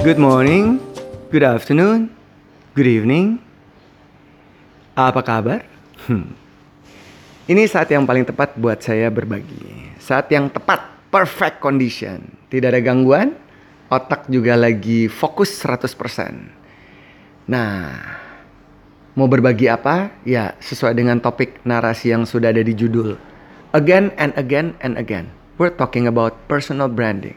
Good morning, good afternoon, good evening. Apa kabar? Hmm. Ini saat yang paling tepat buat saya berbagi. Saat yang tepat, perfect condition. Tidak ada gangguan, otak juga lagi fokus 100%. Nah, mau berbagi apa? Ya, sesuai dengan topik narasi yang sudah ada di judul. Again and again and again, we're talking about personal branding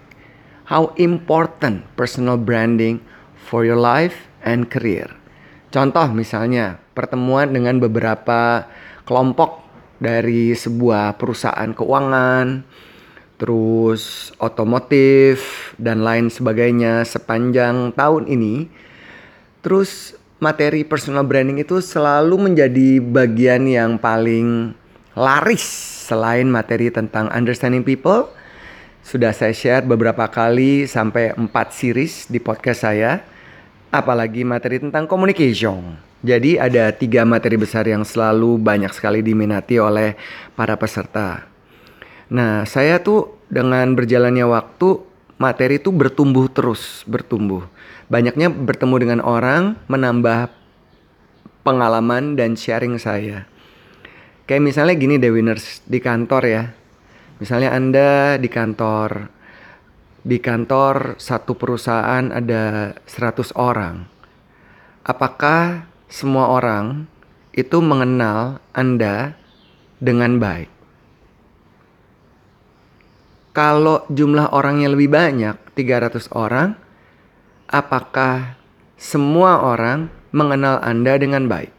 how important personal branding for your life and career. Contoh misalnya pertemuan dengan beberapa kelompok dari sebuah perusahaan keuangan, terus otomotif dan lain sebagainya sepanjang tahun ini. Terus materi personal branding itu selalu menjadi bagian yang paling laris selain materi tentang understanding people sudah saya share beberapa kali sampai 4 series di podcast saya. Apalagi materi tentang communication. Jadi ada tiga materi besar yang selalu banyak sekali diminati oleh para peserta. Nah saya tuh dengan berjalannya waktu materi itu bertumbuh terus, bertumbuh. Banyaknya bertemu dengan orang, menambah pengalaman dan sharing saya. Kayak misalnya gini deh winners di kantor ya Misalnya Anda di kantor di kantor satu perusahaan ada 100 orang. Apakah semua orang itu mengenal Anda dengan baik? Kalau jumlah orangnya lebih banyak, 300 orang, apakah semua orang mengenal Anda dengan baik?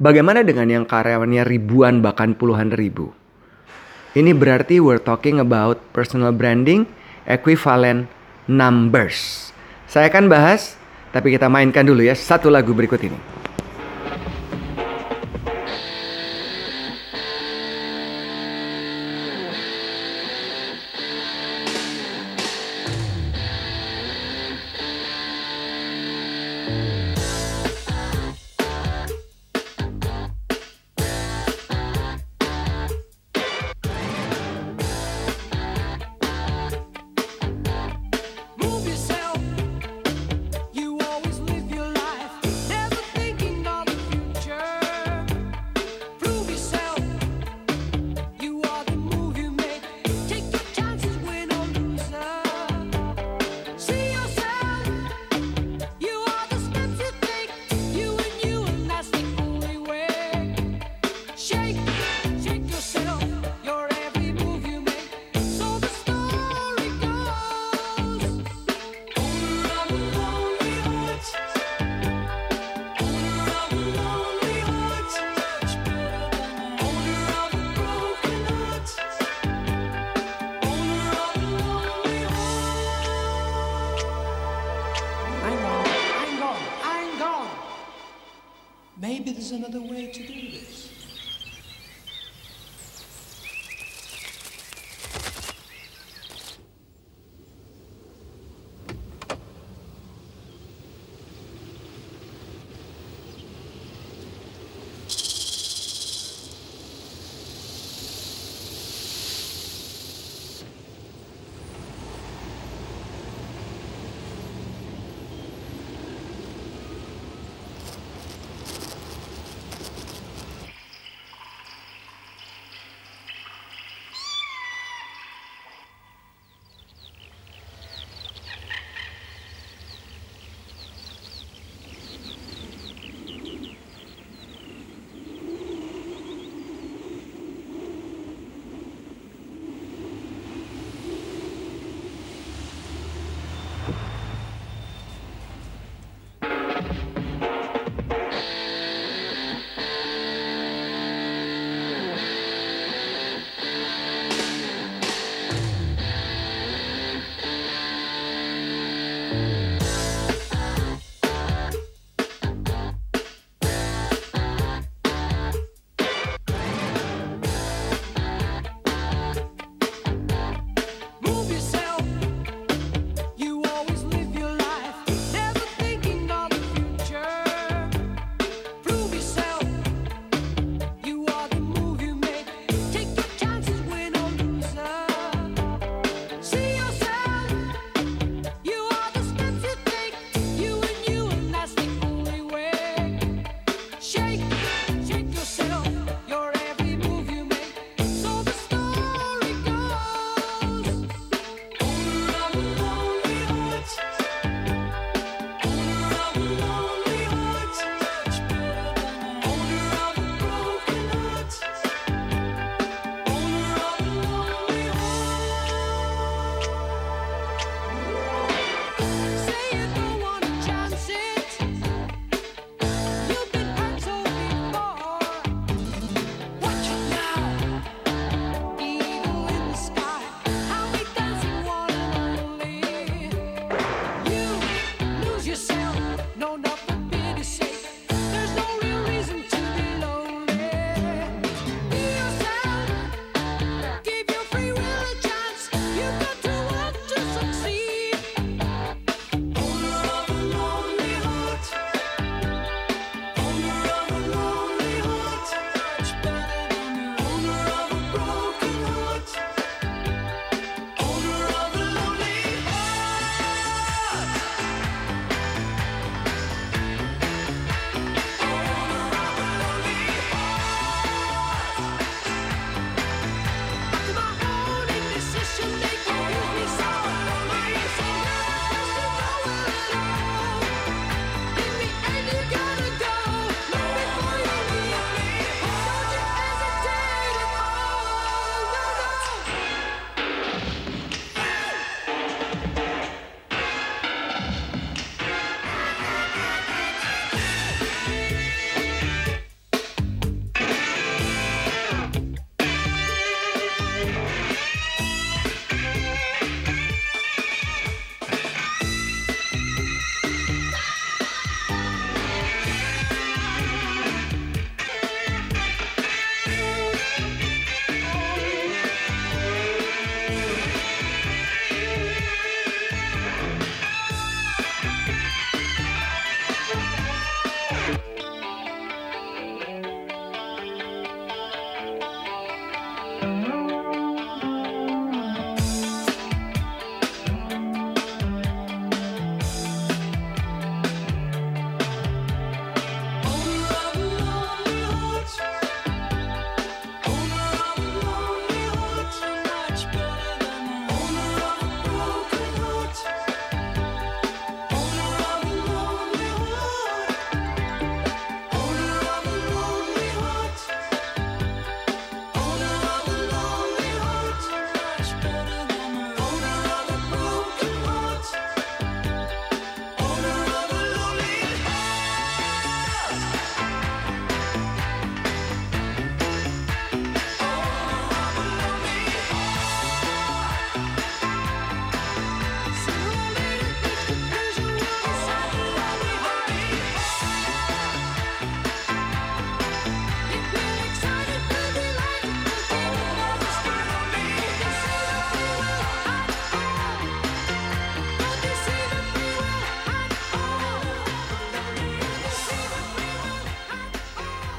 Bagaimana dengan yang karyawannya ribuan bahkan puluhan ribu? Ini berarti we're talking about personal branding equivalent numbers. Saya akan bahas, tapi kita mainkan dulu ya satu lagu berikut ini.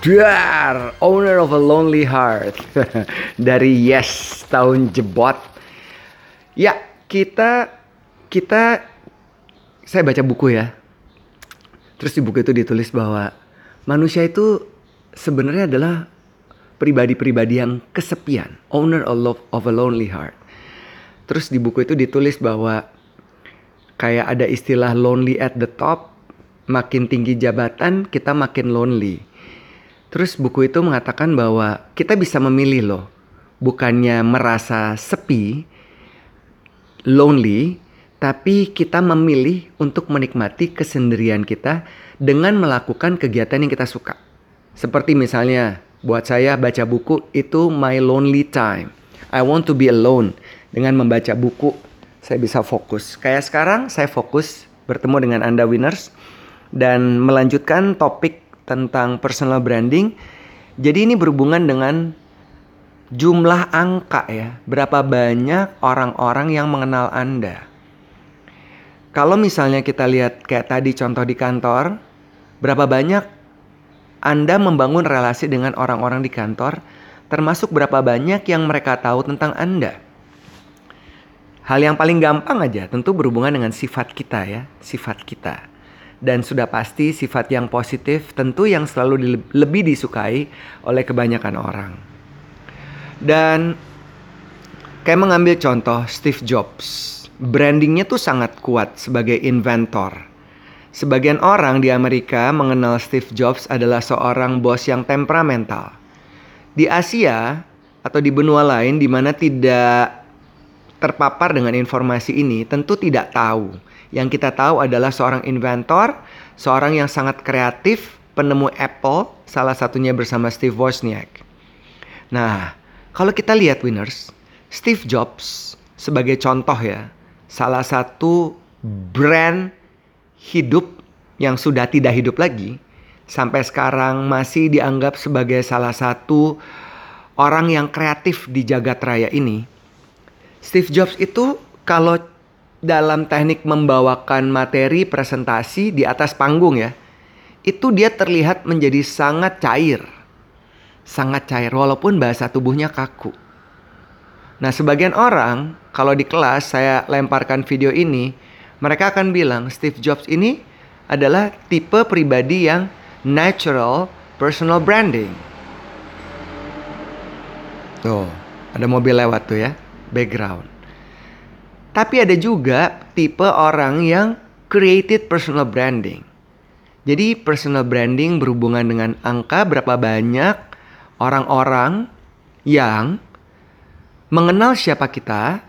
Dar, owner of a lonely heart. Dari Yes, tahun jebot. Ya, kita kita saya baca buku ya. Terus di buku itu ditulis bahwa manusia itu sebenarnya adalah pribadi-pribadi yang kesepian, owner of a lonely heart. Terus di buku itu ditulis bahwa kayak ada istilah lonely at the top, makin tinggi jabatan kita makin lonely. Terus buku itu mengatakan bahwa kita bisa memilih loh, bukannya merasa sepi, lonely, tapi kita memilih untuk menikmati kesendirian kita dengan melakukan kegiatan yang kita suka. Seperti misalnya, buat saya baca buku itu my lonely time. I want to be alone. Dengan membaca buku, saya bisa fokus. Kayak sekarang saya fokus bertemu dengan Anda winners dan melanjutkan topik tentang personal branding. Jadi ini berhubungan dengan jumlah angka ya. Berapa banyak orang-orang yang mengenal Anda. Kalau misalnya kita lihat kayak tadi contoh di kantor, berapa banyak Anda membangun relasi dengan orang-orang di kantor, termasuk berapa banyak yang mereka tahu tentang Anda. Hal yang paling gampang aja tentu berhubungan dengan sifat kita ya, sifat kita dan sudah pasti sifat yang positif tentu yang selalu di, lebih disukai oleh kebanyakan orang. Dan kayak mengambil contoh Steve Jobs, brandingnya tuh sangat kuat sebagai inventor. Sebagian orang di Amerika mengenal Steve Jobs adalah seorang bos yang temperamental. Di Asia atau di benua lain di mana tidak terpapar dengan informasi ini tentu tidak tahu yang kita tahu adalah seorang inventor, seorang yang sangat kreatif, penemu Apple, salah satunya bersama Steve Wozniak. Nah, kalau kita lihat winners, Steve Jobs sebagai contoh ya, salah satu brand hidup yang sudah tidak hidup lagi, sampai sekarang masih dianggap sebagai salah satu orang yang kreatif di jagat raya ini. Steve Jobs itu kalau dalam teknik membawakan materi presentasi di atas panggung ya, itu dia terlihat menjadi sangat cair. Sangat cair walaupun bahasa tubuhnya kaku. Nah, sebagian orang kalau di kelas saya lemparkan video ini, mereka akan bilang Steve Jobs ini adalah tipe pribadi yang natural personal branding. Tuh, ada mobil lewat tuh ya, background. Tapi ada juga tipe orang yang created personal branding. Jadi personal branding berhubungan dengan angka berapa banyak orang-orang yang mengenal siapa kita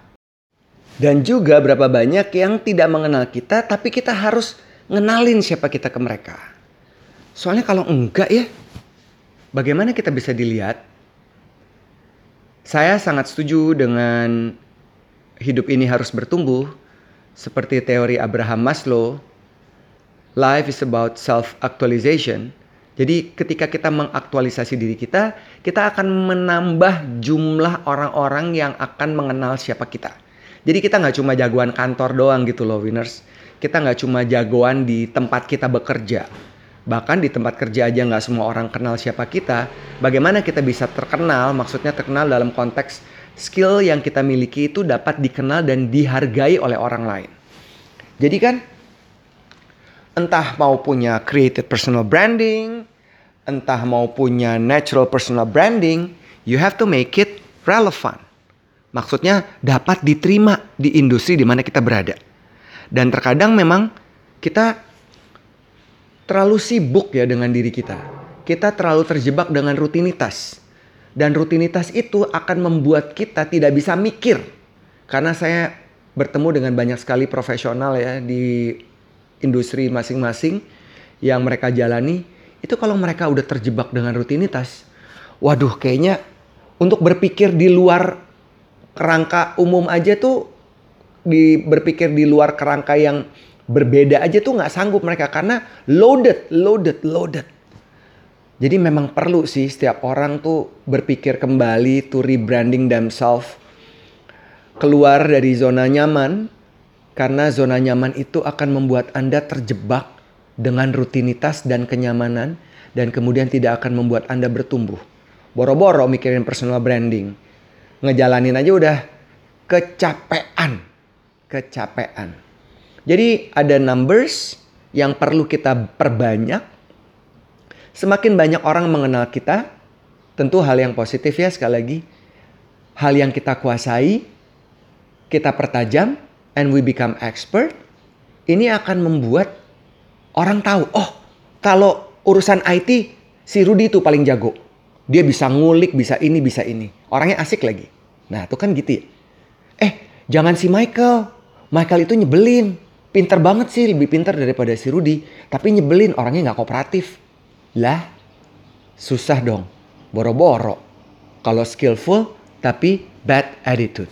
dan juga berapa banyak yang tidak mengenal kita tapi kita harus ngenalin siapa kita ke mereka. Soalnya kalau enggak ya bagaimana kita bisa dilihat? Saya sangat setuju dengan hidup ini harus bertumbuh, seperti teori Abraham Maslow, life is about self-actualization. Jadi ketika kita mengaktualisasi diri kita, kita akan menambah jumlah orang-orang yang akan mengenal siapa kita. Jadi kita nggak cuma jagoan kantor doang gitu loh winners. Kita nggak cuma jagoan di tempat kita bekerja. Bahkan di tempat kerja aja nggak semua orang kenal siapa kita. Bagaimana kita bisa terkenal, maksudnya terkenal dalam konteks skill yang kita miliki itu dapat dikenal dan dihargai oleh orang lain. Jadi kan entah mau punya creative personal branding, entah mau punya natural personal branding, you have to make it relevant. Maksudnya dapat diterima di industri di mana kita berada. Dan terkadang memang kita terlalu sibuk ya dengan diri kita. Kita terlalu terjebak dengan rutinitas dan rutinitas itu akan membuat kita tidak bisa mikir. Karena saya bertemu dengan banyak sekali profesional ya di industri masing-masing yang mereka jalani. Itu kalau mereka udah terjebak dengan rutinitas. Waduh kayaknya untuk berpikir di luar kerangka umum aja tuh di berpikir di luar kerangka yang berbeda aja tuh nggak sanggup mereka karena loaded, loaded, loaded. Jadi memang perlu sih setiap orang tuh berpikir kembali to rebranding themselves. Keluar dari zona nyaman karena zona nyaman itu akan membuat Anda terjebak dengan rutinitas dan kenyamanan dan kemudian tidak akan membuat Anda bertumbuh. Boro-boro mikirin personal branding. Ngejalanin aja udah kecapean. Kecapean. Jadi ada numbers yang perlu kita perbanyak. Semakin banyak orang mengenal kita, tentu hal yang positif ya sekali lagi. Hal yang kita kuasai, kita pertajam, and we become expert. Ini akan membuat orang tahu, oh kalau urusan IT si Rudy itu paling jago. Dia bisa ngulik, bisa ini, bisa ini. Orangnya asik lagi. Nah itu kan gitu ya. Eh jangan si Michael. Michael itu nyebelin. Pinter banget sih, lebih pinter daripada si Rudy. Tapi nyebelin, orangnya nggak kooperatif. Lah, susah dong. Boro-boro. Kalau skillful, tapi bad attitude.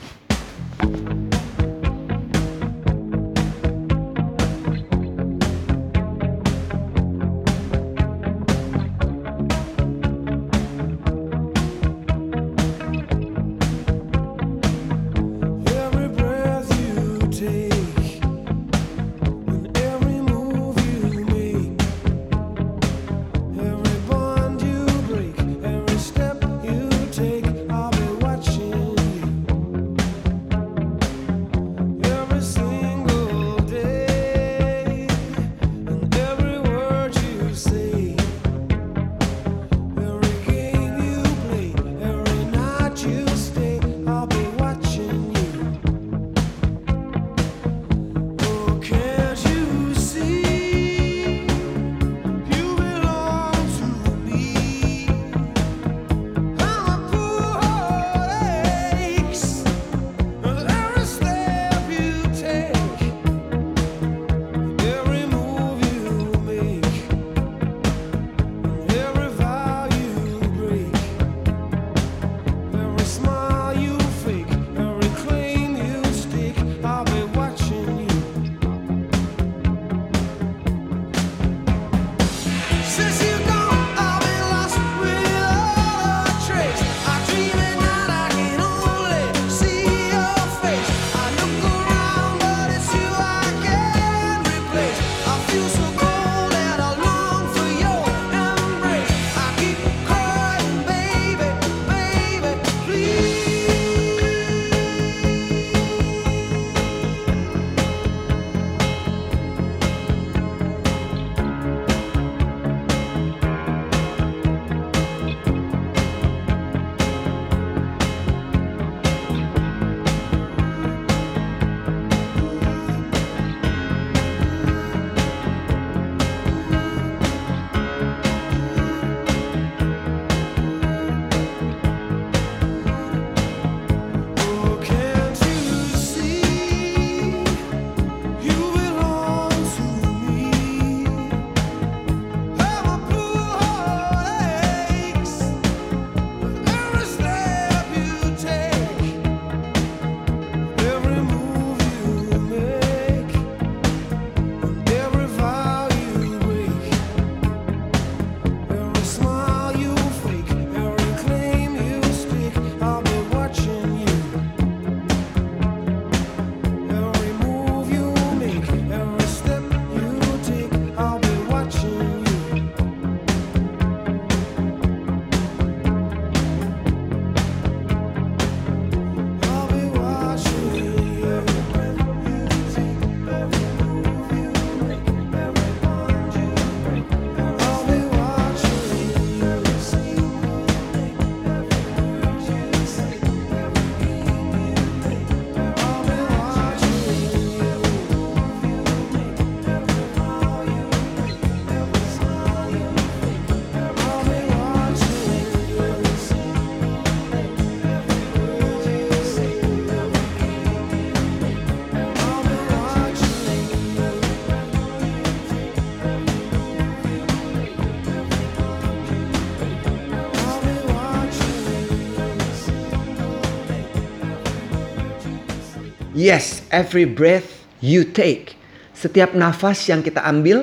Yes, every breath you take. Setiap nafas yang kita ambil,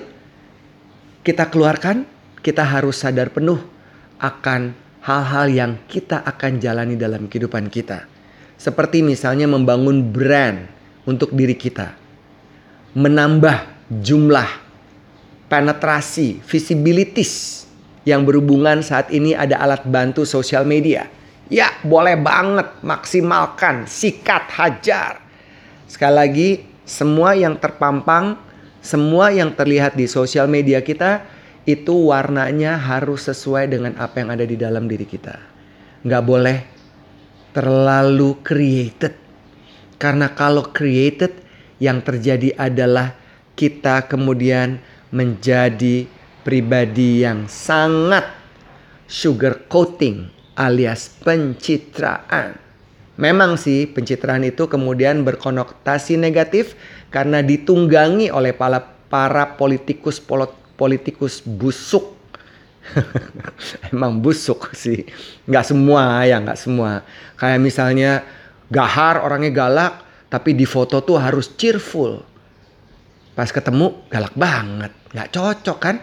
kita keluarkan, kita harus sadar penuh akan hal-hal yang kita akan jalani dalam kehidupan kita. Seperti misalnya membangun brand untuk diri kita. Menambah jumlah penetrasi, visibilities yang berhubungan saat ini ada alat bantu sosial media. Ya, boleh banget maksimalkan, sikat, hajar. Sekali lagi, semua yang terpampang, semua yang terlihat di sosial media kita itu warnanya harus sesuai dengan apa yang ada di dalam diri kita. Nggak boleh terlalu created. Karena kalau created yang terjadi adalah kita kemudian menjadi pribadi yang sangat sugar coating alias pencitraan. Memang sih pencitraan itu kemudian berkonotasi negatif karena ditunggangi oleh para, para politikus polo- politikus busuk. Emang busuk sih. Nggak semua ya nggak semua. Kayak misalnya Gahar orangnya galak tapi di foto tuh harus cheerful. Pas ketemu galak banget. Nggak cocok kan?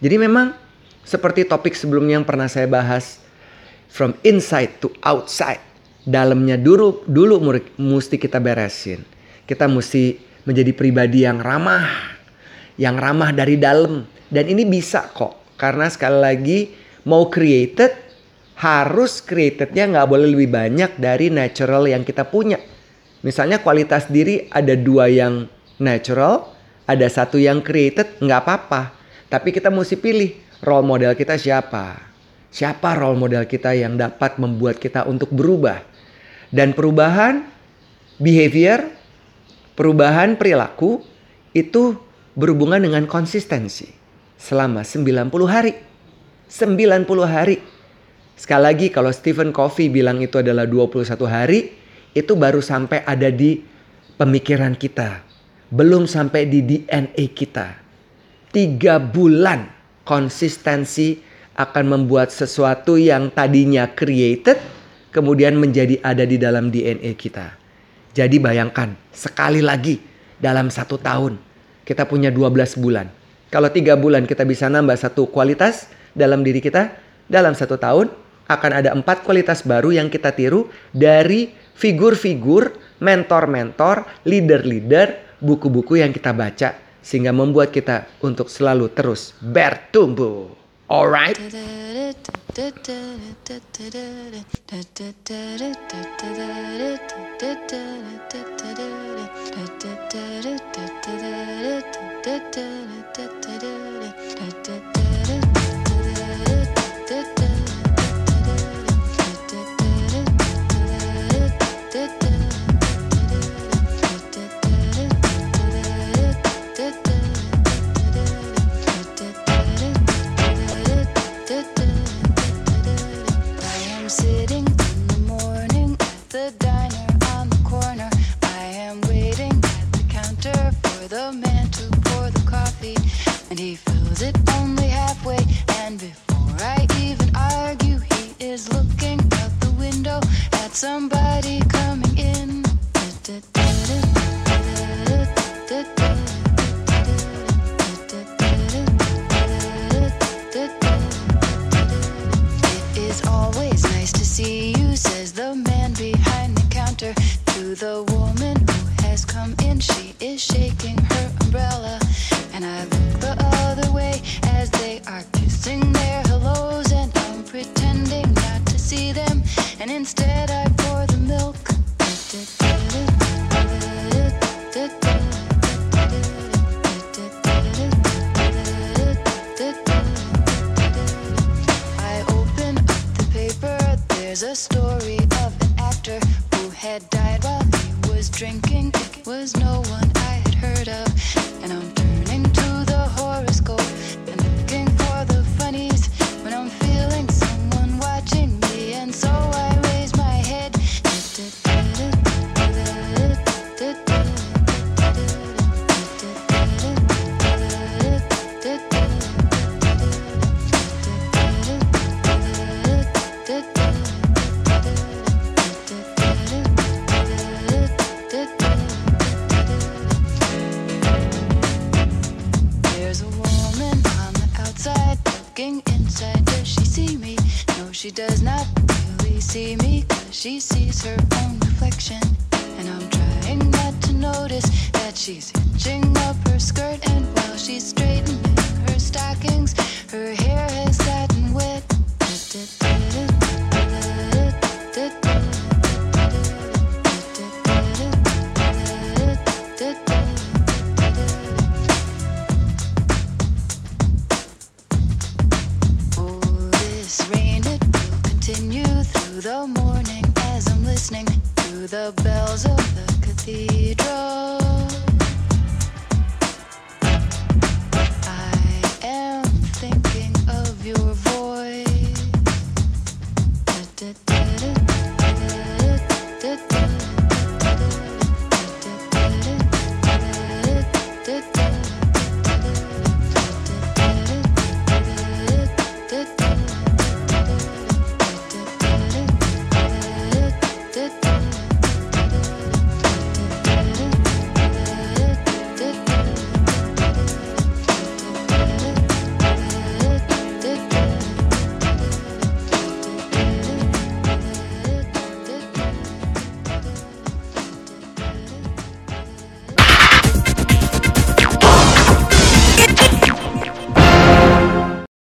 Jadi memang seperti topik sebelumnya yang pernah saya bahas. From inside to outside. Dalamnya dulu, dulu mesti kita beresin. Kita mesti menjadi pribadi yang ramah. Yang ramah dari dalam. Dan ini bisa kok. Karena sekali lagi mau created harus creatednya nggak boleh lebih banyak dari natural yang kita punya. Misalnya kualitas diri ada dua yang natural, ada satu yang created, nggak apa-apa. Tapi kita mesti pilih role model kita siapa. Siapa role model kita yang dapat membuat kita untuk berubah. Dan perubahan behavior, perubahan perilaku itu berhubungan dengan konsistensi selama 90 hari. 90 hari. Sekali lagi kalau Stephen Covey bilang itu adalah 21 hari, itu baru sampai ada di pemikiran kita. Belum sampai di DNA kita. Tiga bulan konsistensi akan membuat sesuatu yang tadinya created, kemudian menjadi ada di dalam DNA kita. Jadi bayangkan, sekali lagi dalam satu tahun, kita punya 12 bulan. Kalau tiga bulan kita bisa nambah satu kualitas dalam diri kita, dalam satu tahun akan ada empat kualitas baru yang kita tiru dari figur-figur, mentor-mentor, leader-leader, buku-buku yang kita baca sehingga membuat kita untuk selalu terus bertumbuh. Alright? I and he fills it only halfway. And before I even argue, he is looking out the window at somebody there's no looking inside. Does she see me? No, she does not really see me. Cause she sees her own reflection. And I'm trying not to notice that she's hitching up her skirt. And while she's straightening her stockings, her hair has gotten wet.